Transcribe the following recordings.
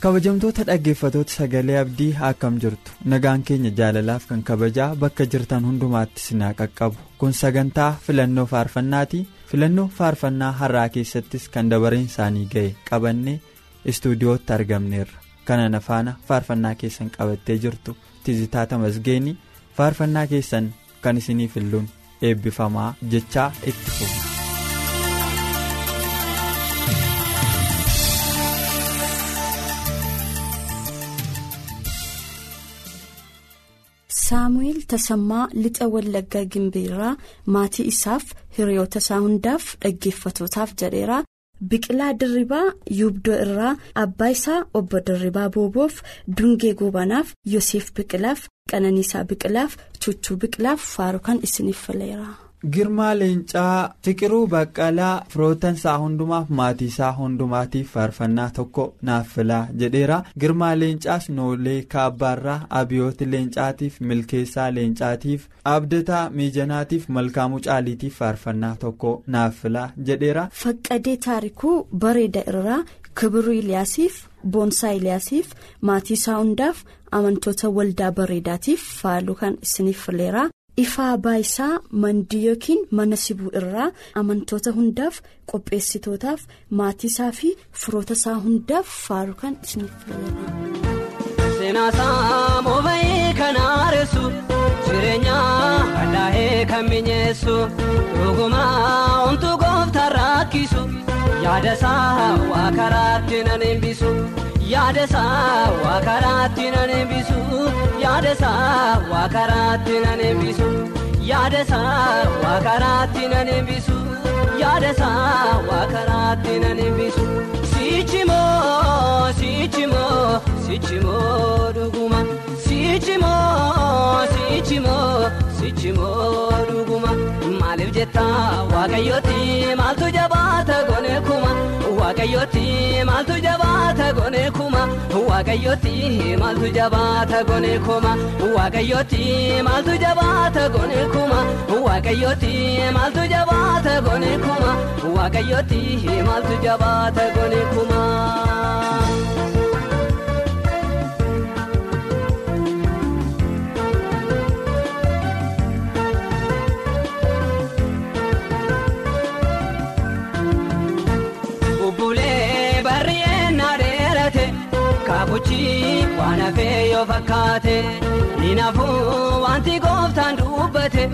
Kabajamtoota dhaggeeffatoota sagalee abdii akkam jirtu? Nagaan keenya jaalalaaf kan kabajaa bakka jirtan hundumaatti sinaa qaqqabu. Kun sagantaa filannoo faarfannaati. Filannoo faarfannaa har'aa keessattis kan dabareen isaanii ga'e qabannee istuudiyootti argamneerra. Kana faana faarfannaa keessan qabattee jirtu tizitaa tamasgeenii faarfannaa keessan kan isinii filluun eebbifamaa jechaa itti fufu. Tasammaa lixa wallaggaa gimbiirraa maatii isaaf hiriyoota isaa hundaaf dhaggeeffatootaaf jedheera biqilaa dirribaa yuubdoo irraa abbaa isaa obbo dirribaa booboof dungee goobanaaf yoseef biqilaaf qananiisaa biqilaaf chuchuu biqilaaf faaruu kan isiniif fileera. Girmaa leencaa fiqiruu baqqalaa firoottan isaa hundumaaf maatii isaa hundumaatiif faarfannaa tokko naaf filaa jedheera girmaa leencaas noolee kaabbaarraa abiyooti leencaatiif milkeessaa leencaatiif abdataa miijanaatiif malkaamuu caaliitiif faarfannaa tokko naaf filaa jedheera. faqqadee taarikuu bareeda irraa kibiruu iliyaasiif boonsaa iliyaasiif maatii isaa hundaaf amantoota waldaa bareedaatiif faaluu kan isiniif fileera. Ifaa baayisaa mandii yookiin mana sibuu irraa amantoota hundaaf qopheessitootaaf maatii isaa fi firoota isaa hundaaf faaruu kan isiniif fileera. seenaasaa mooba'ee kan haaressu jireenya hadhaa'ee kan mi'eessu dhugumaa homtuu gooftaan rakkisu yaada isaa waa karaatti nan eebbisu. Yaada isaa waa karaatti nan eebbisu yaada isaa waa karaatti nan eebbisu yaada isaa waa karaatti nan eebbisu yaada isaa waa karaatti nan eebbisu sichimoo sichimoo sichimoo dhuguma sichimoo sichimoo sichimoo dhuguma maaliif jetta waaqayyooti maaltu jabaata gone kuma waaqayyooti maaltu jabaata gone kuma waaqayyooti maaltu jabaata gone kuma waaqayyooti maaltu jabaata gone kuma waaqayyooti maaltu jabaata gone kuma waaqayyooti maaltu jabaata gone kuma. Waan hafee yoo fakkaate ni nafuu wanti gooftaan dubbate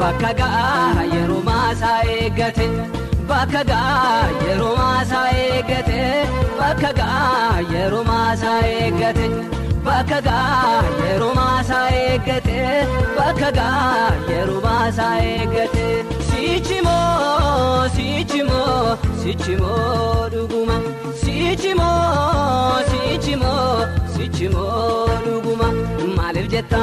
bakka ga'a yeroo maasaa eeggate bakka ga'a yeroo maasaa eeggate bakka ga'a yeroo maasaa eeggate bakka ga'a yeroo maasaa eeggate bakka ga'a yeroo maasaa eeggate sichimoo sichimoo sichimoo dhuguma sichimoo sichimoo. sichimoo dhuguma maaliif jetta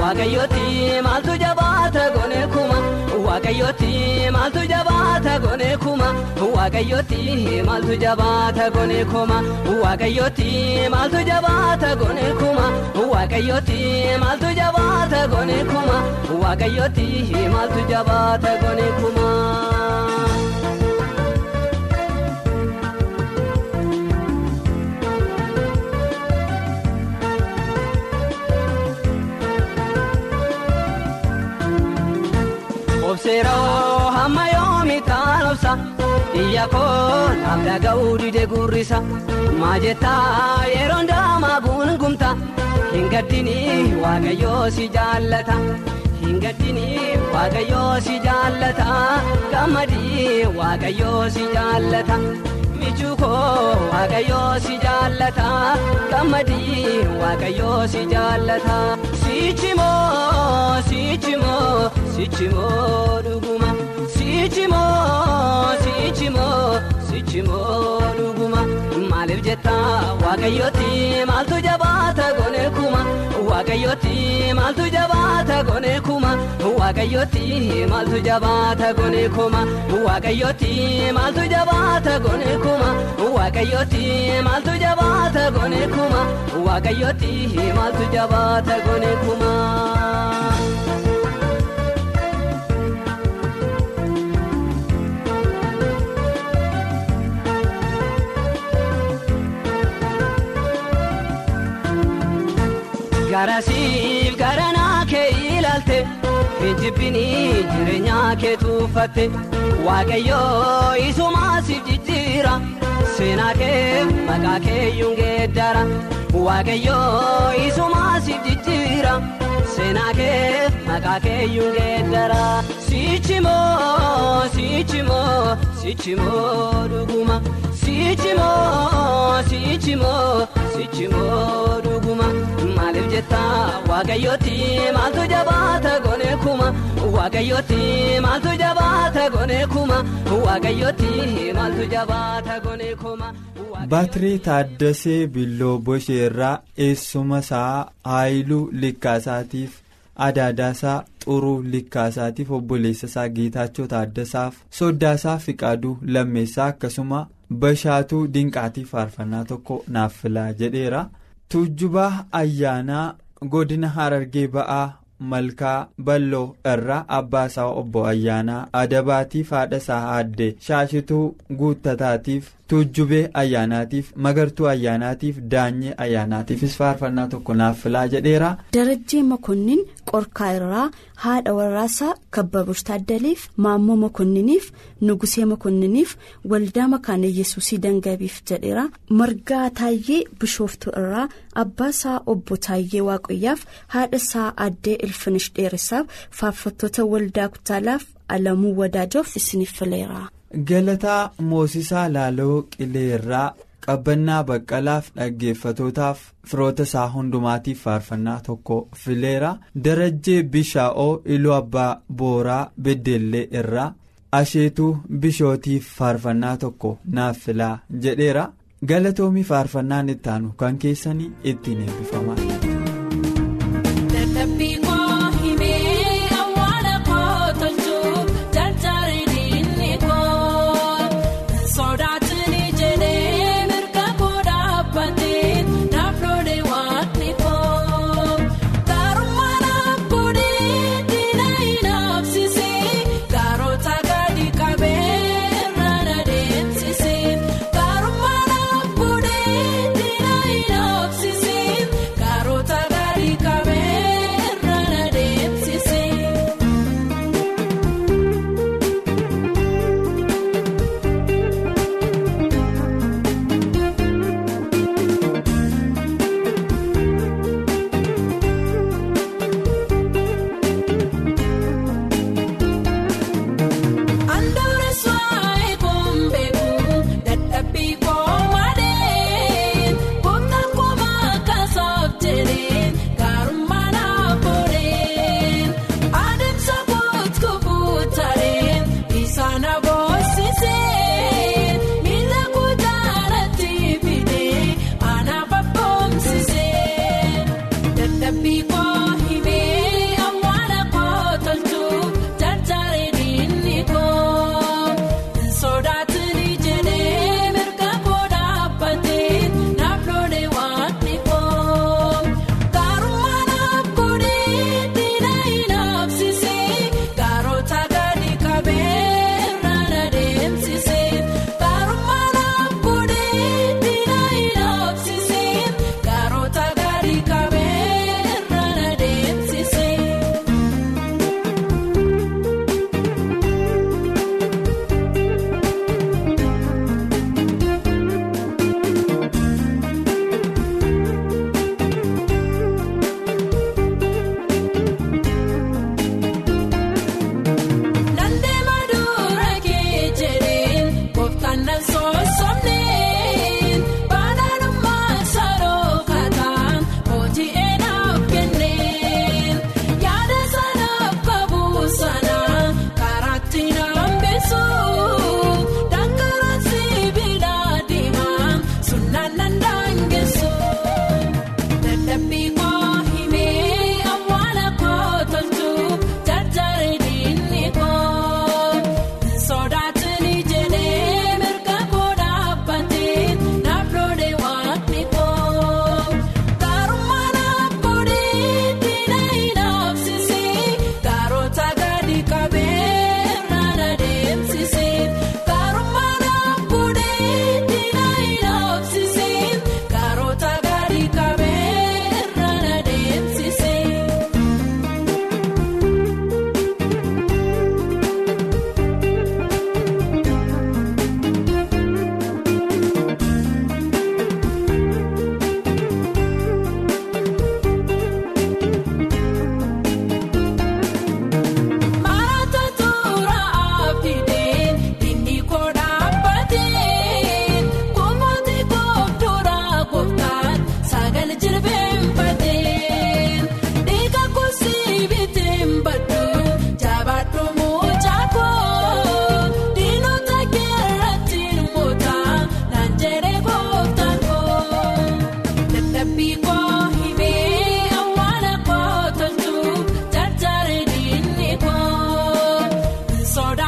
waaqayyooti maaltu jabaata gone kuma. Waaqayyooti maaltu jabaata gone kuma. Waaqayyooti maaltu jabaata gone kuma. Waaqayyooti maaltu jabaata gone kuma. Waaqayyooti maaltu jabaata gone kuma. Waaqayyooti maaltu jabaata gone kuma. Obseeroo hamma yoomi taanobsa iyya koo naaf dhaga'uu dide gurrisa maa jettaa yeroo ndaamaa guungumta hin gaddini waaqayyoo si jaallata. Hin gaddini waaqayyoo si jaallata. Gammadii waaqayyoo si jaallata michuu koo waaqayyoo si jaallata gammadii waaqayyoo si jaallata sichimoo sichimoo sichimoo dhuguma sichimoo sichimoo sichimoo dhuguma maaliif jetta waaqayyooti maaltu jabaata gone kuma waaqayyooti maaltu jabaata gone kuma waaqayyooti maaltu jabaata gone kuma waaqayyooti maaltu jabaata gone kuma waaqayyooti maaltu jabaata gone kuma waaqayyooti maaltu jabaata gone kuma. Garasiif garanaa kee ilaalte hinjibbinii jireenyaa kee tuuffatte waaqayyoo isumaasiif jijjiira seenaa kee maqaa keeyyuun geeddara waaqayyoo isumaasiif jijjiira seenaa kee maqaa keeyyuun geeddara sichimoo sichimoo sichimoo dhuguma sichimoo sichimoo sichimoo dhuguma. maaliif jetta waaqayyooti maaltu jabaata gone kuma waaqayyooti maaltu jabaata gone kuma waaqayyooti maaltu jabaata gone kuma. baatirii taaddasee billoo bosheerraa eessuma isaa haayiluu likkaasaatiif adaadaasaa xuruu likkaasaatiif obboleessa isaa geetaachoo taaddasaaf soddaasaa fiqaaduu lammeessaa akkasuma bashaatuu dinqaatiif faarfannaa tokko naaf filaa jedheera. tuujjubaa ayyaanaa godina harargee ba'aa malkaa balloo irraa abbaa isaa obbo ayyaanaa adabaatiif haadha isaa aadde shaashituu guuttataatiif tuujjubee ayyaanaatiif magartuu ayyaanaatiif daanyee ayyaanaatiifis faarfannaa tokko naaf filaa jedheera. darajjee makonnin qorkaa irraa haadha warraasaa kabbabush taaddaliif maammoo makonniniif nugusee makonniniif waldaa makaana yesuusii dangabiif jedheera margaa taayyee bishooftuu irraa abbaasaa obbo taayyee waaqayyaaf haadha isaa addee ilfinish dheeressaaf faarfattoota waldaa kutaalaaf alamuu wadaajoof isiniif fileera. Galataa moosisaa laaloo qileerraa qabbannaa baqqalaaf dhaggeeffatootaaf firoota isaa hundumaatiif faarfannaa tokko fileera darajjee bishaa'oo iluu abbaa booraa beddellee irraa asheetuu bishootiif faarfannaa tokko naaf filaa jedheera galatoomii faarfannaan ittaanu kan keessanii ittiin eebbifamaa. sword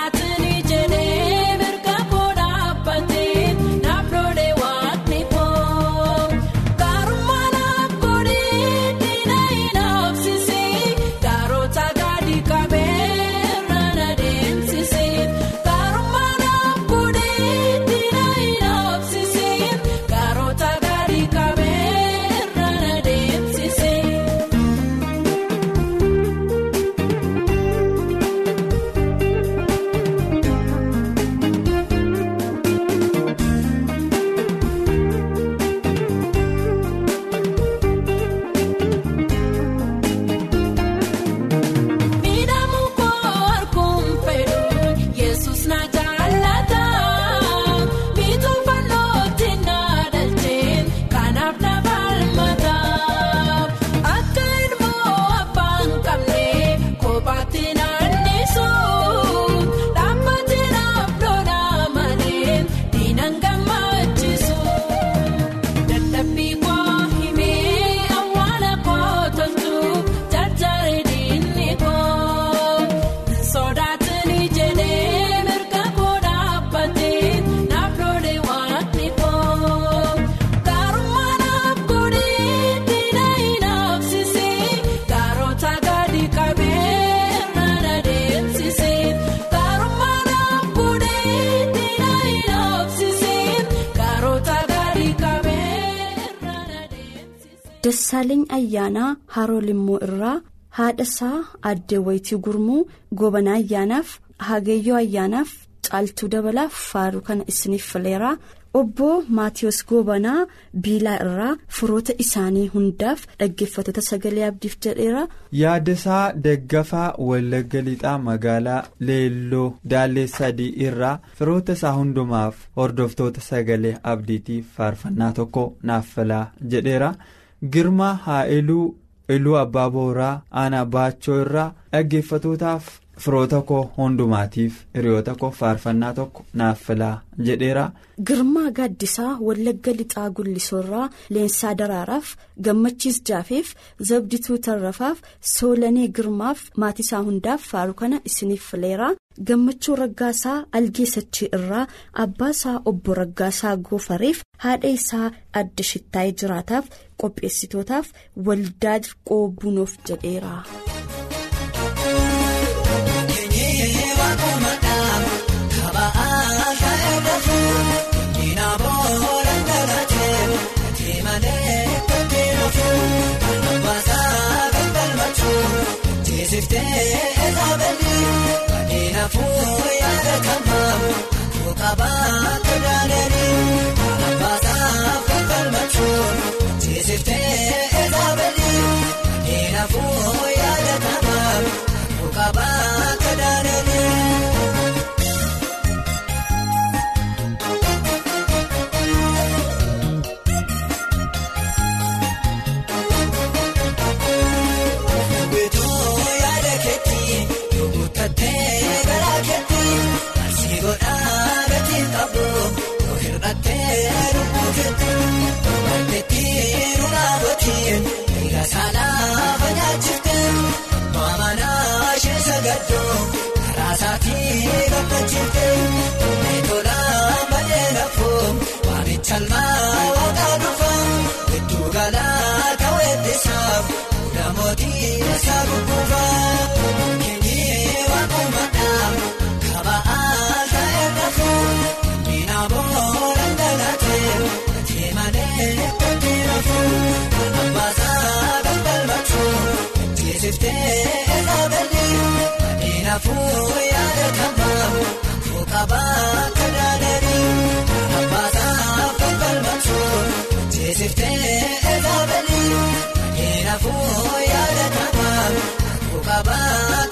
Dassaaleny Ayyaanaa Haroo Limmoo irraa haadha isaa addee wayitii gurmuu gobanaa ayyaanaaf hageeyyoo ayyaanaaf caaltuu dabalaaf faaruu kana isiniif fileera. Obbo Maatiyus Gobanaa Biilaa irraa firoota isaanii hundaaf dhaggeeffattoota sagalee abdiif jedheera. Yaadasaa Daggafaa Wallagga Lixaa magaalaa Leelloo Daallee Sadii irraa firoota isaa hundumaaf hordoftoota sagalee abdiitiif faarfannaa tokko naaf filaa jedheera. Girmaa Haa'iluu Iluu Abbaa Booraa Aanaa Baachoo irraa dhaggeeffattootaaf firoota koo hundumaatiif hiriyoota koo faarfannaa tokko naaf filaa jedheera. Girmaa Gaaddisaa Wallagga Lixaa Gullisoorraa Leensaa Daraaraaf Gammachiis Jaafeef Zabdituu Tarrafaaf Soolanee Girmaaf maatisaa hundaaf faaruu kana isiniif fileera. Gammachuu Raggaasaa Algeessachii irraa Abbaasaa Obbo Raggaasaa Goofareef haadha isaa adda shittaayee jiraataaf qopheessitootaaf waldaa qoobunuuf jedheera. Tasaanaaf ajaa'iftee waamanaa ishee sagaddoo karaa isaatii gammachiiftee meetoolaa balee lafoo waamicha almaa waaqaa dhufaa hedduu galaa kawweettisaaf guddaa mootii isaa gugguufaa. Fuufu yaada kanfaamu fuuqabaa kadaadanii abbaasaa fuubalmachuun jeesiftee eegaabanii. Fuufu yaada kanfaamu fuuqabaa.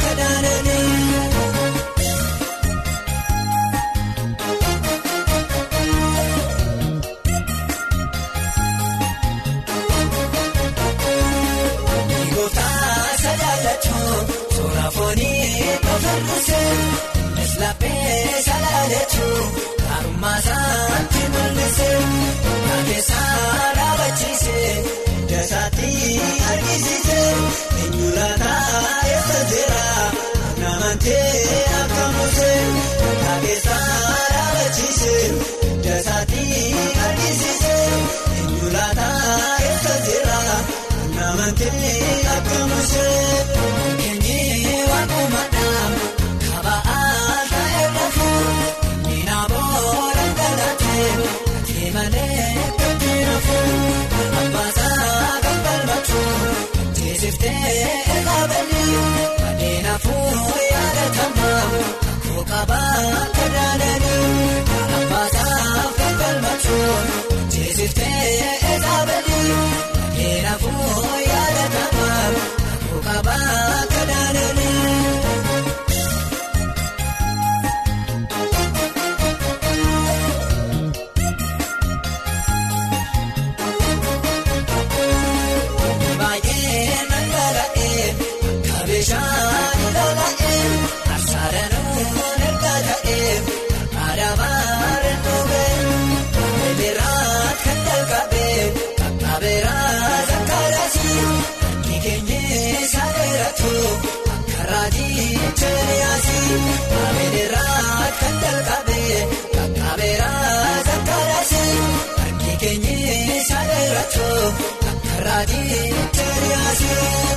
jiraatoo akkaraatii jiraasee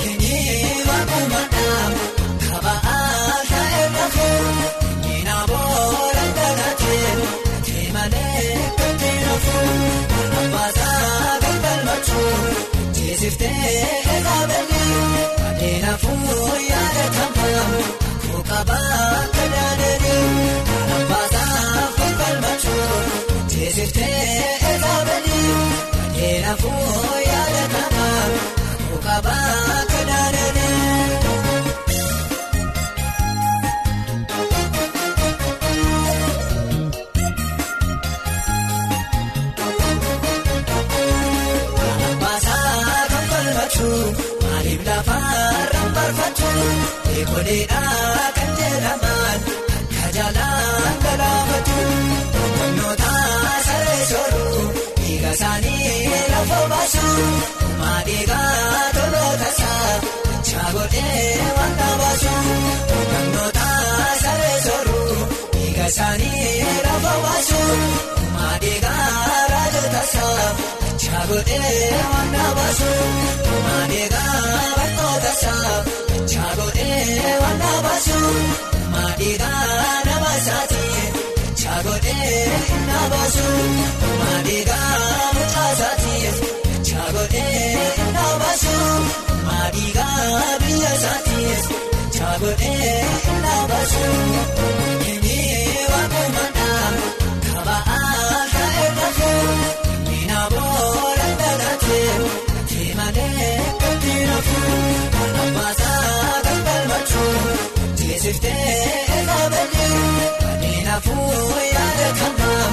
keenyee waaqumadhaan kaba'aa ta'e baafuu keenyaa booda dagaatee kee malee kotee nafuu abbaasaa galgal machuun jeesiftee eegaa beelii adeena fuuyyaa eegamu koo qabaa. Boleedhaa kan jedhaman akka jaalaan galaafatu humnoota saree sooruu dhiiga isaanii lafa baasu maadhiigaa toloota isaa chaagotee wanta baasu humnoota saree sooruu dhiiga isaanii lafa baasu maadhiigaa raajota isaa chaagotee wanta baasu maadhiigaa barnoota isaa. Chaagotee wanta baasu maadhiigaa nama isaati chaagotee na baasu maadhiigaa mucaa isaati chaagotee na baasu maadhiigaa biyya isaati chaagotee na baasu inni waakumadhaa kaba'aa ta'ee lafu miina booda dhalatee deemalee kan rafu. Teessiftee laabalii kanneen afur yaada kanaa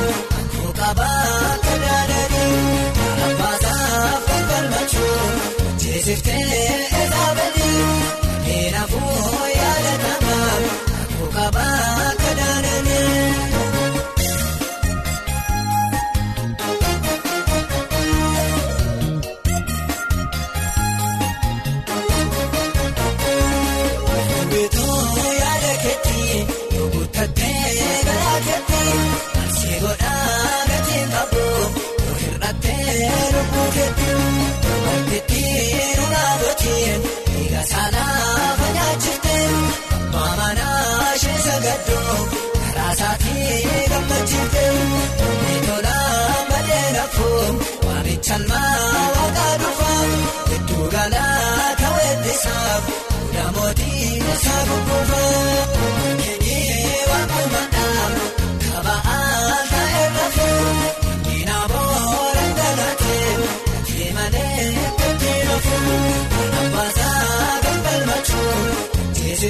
kookabaa kanaananii abbaasaaf kan falmachuu teessiftee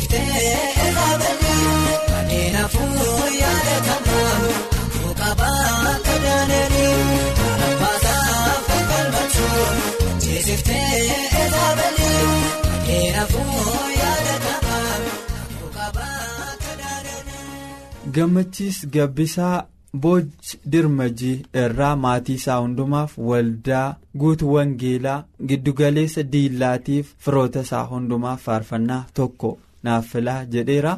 teessiftee laabalii kanneen afur yaadatamaa kookabaa kadaananii abbaasaa. Teessiftee laabalii kanneen afur yaadatamaa kookabaa kadaananii. Gammachiis Gabbisaa Booj Dirmajii irraa maatii isaa hundumaaf waldaa guutuu Wangeelaa giddugaleessa diillaatiif firoota isaa hundumaaf faarfannaa tokko naaf filaa jedheera.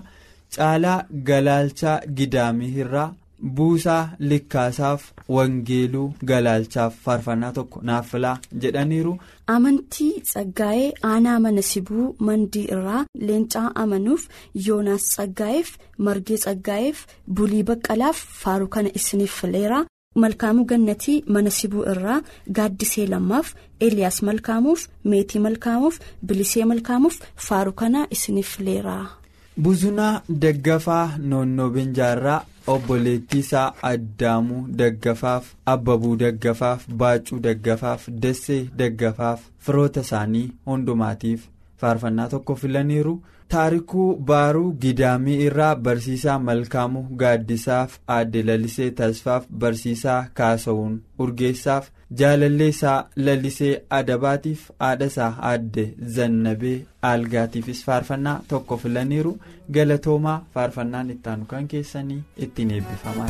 Caalaa Galaalchaa Gidaamii irraa Buusaa Likkaasaaf Wangeeluu Galaalchaaf faarfannaa tokko naaf filaa jedhaniiru. Amantii Tsaggaa'ee Aanaa Mana Sibuu Mandii irraa Leencaa Amanuuf Yoonaas Tsaggaa'eef Margee Tsaggaa'eef Bulii Baqqalaaf Faaruu kana isiniif fileera. Malkaamuu Gannatii Mana Sibuu irraa Gaaddisee Lammaaf Eliyaas Malkaamuuf Meetii Malkaamuuf Bilisee Malkaamuuf Faaruu kana isiniif fileera. Buzunaa Daggafaa Noonnoo Benjaarraa obboleettii isaa Addaamuu Daggafaaf Abbabuu Daggafaaf Baacuu Daggafaaf Dassee Daggafaaf firoota isaanii hundumaatiif faarfannaa tokko filaniiru. Taarikuu Baaruu Gidaamii irraa Barsiisaa Malkaamuu Gaaddisaaf Aadde Lalisee Tasfaaf Barsiisaa Kaasawuun Urgeessaaf Jaalalleessaa Lalisee Adabaatiif haadhasaa Aadde Zannabee Aalgaatiifis faarfannaa tokko filaniiru. Galatoomaa faarfannaan ittaanu kan keessanii ittiin eebbifamaa.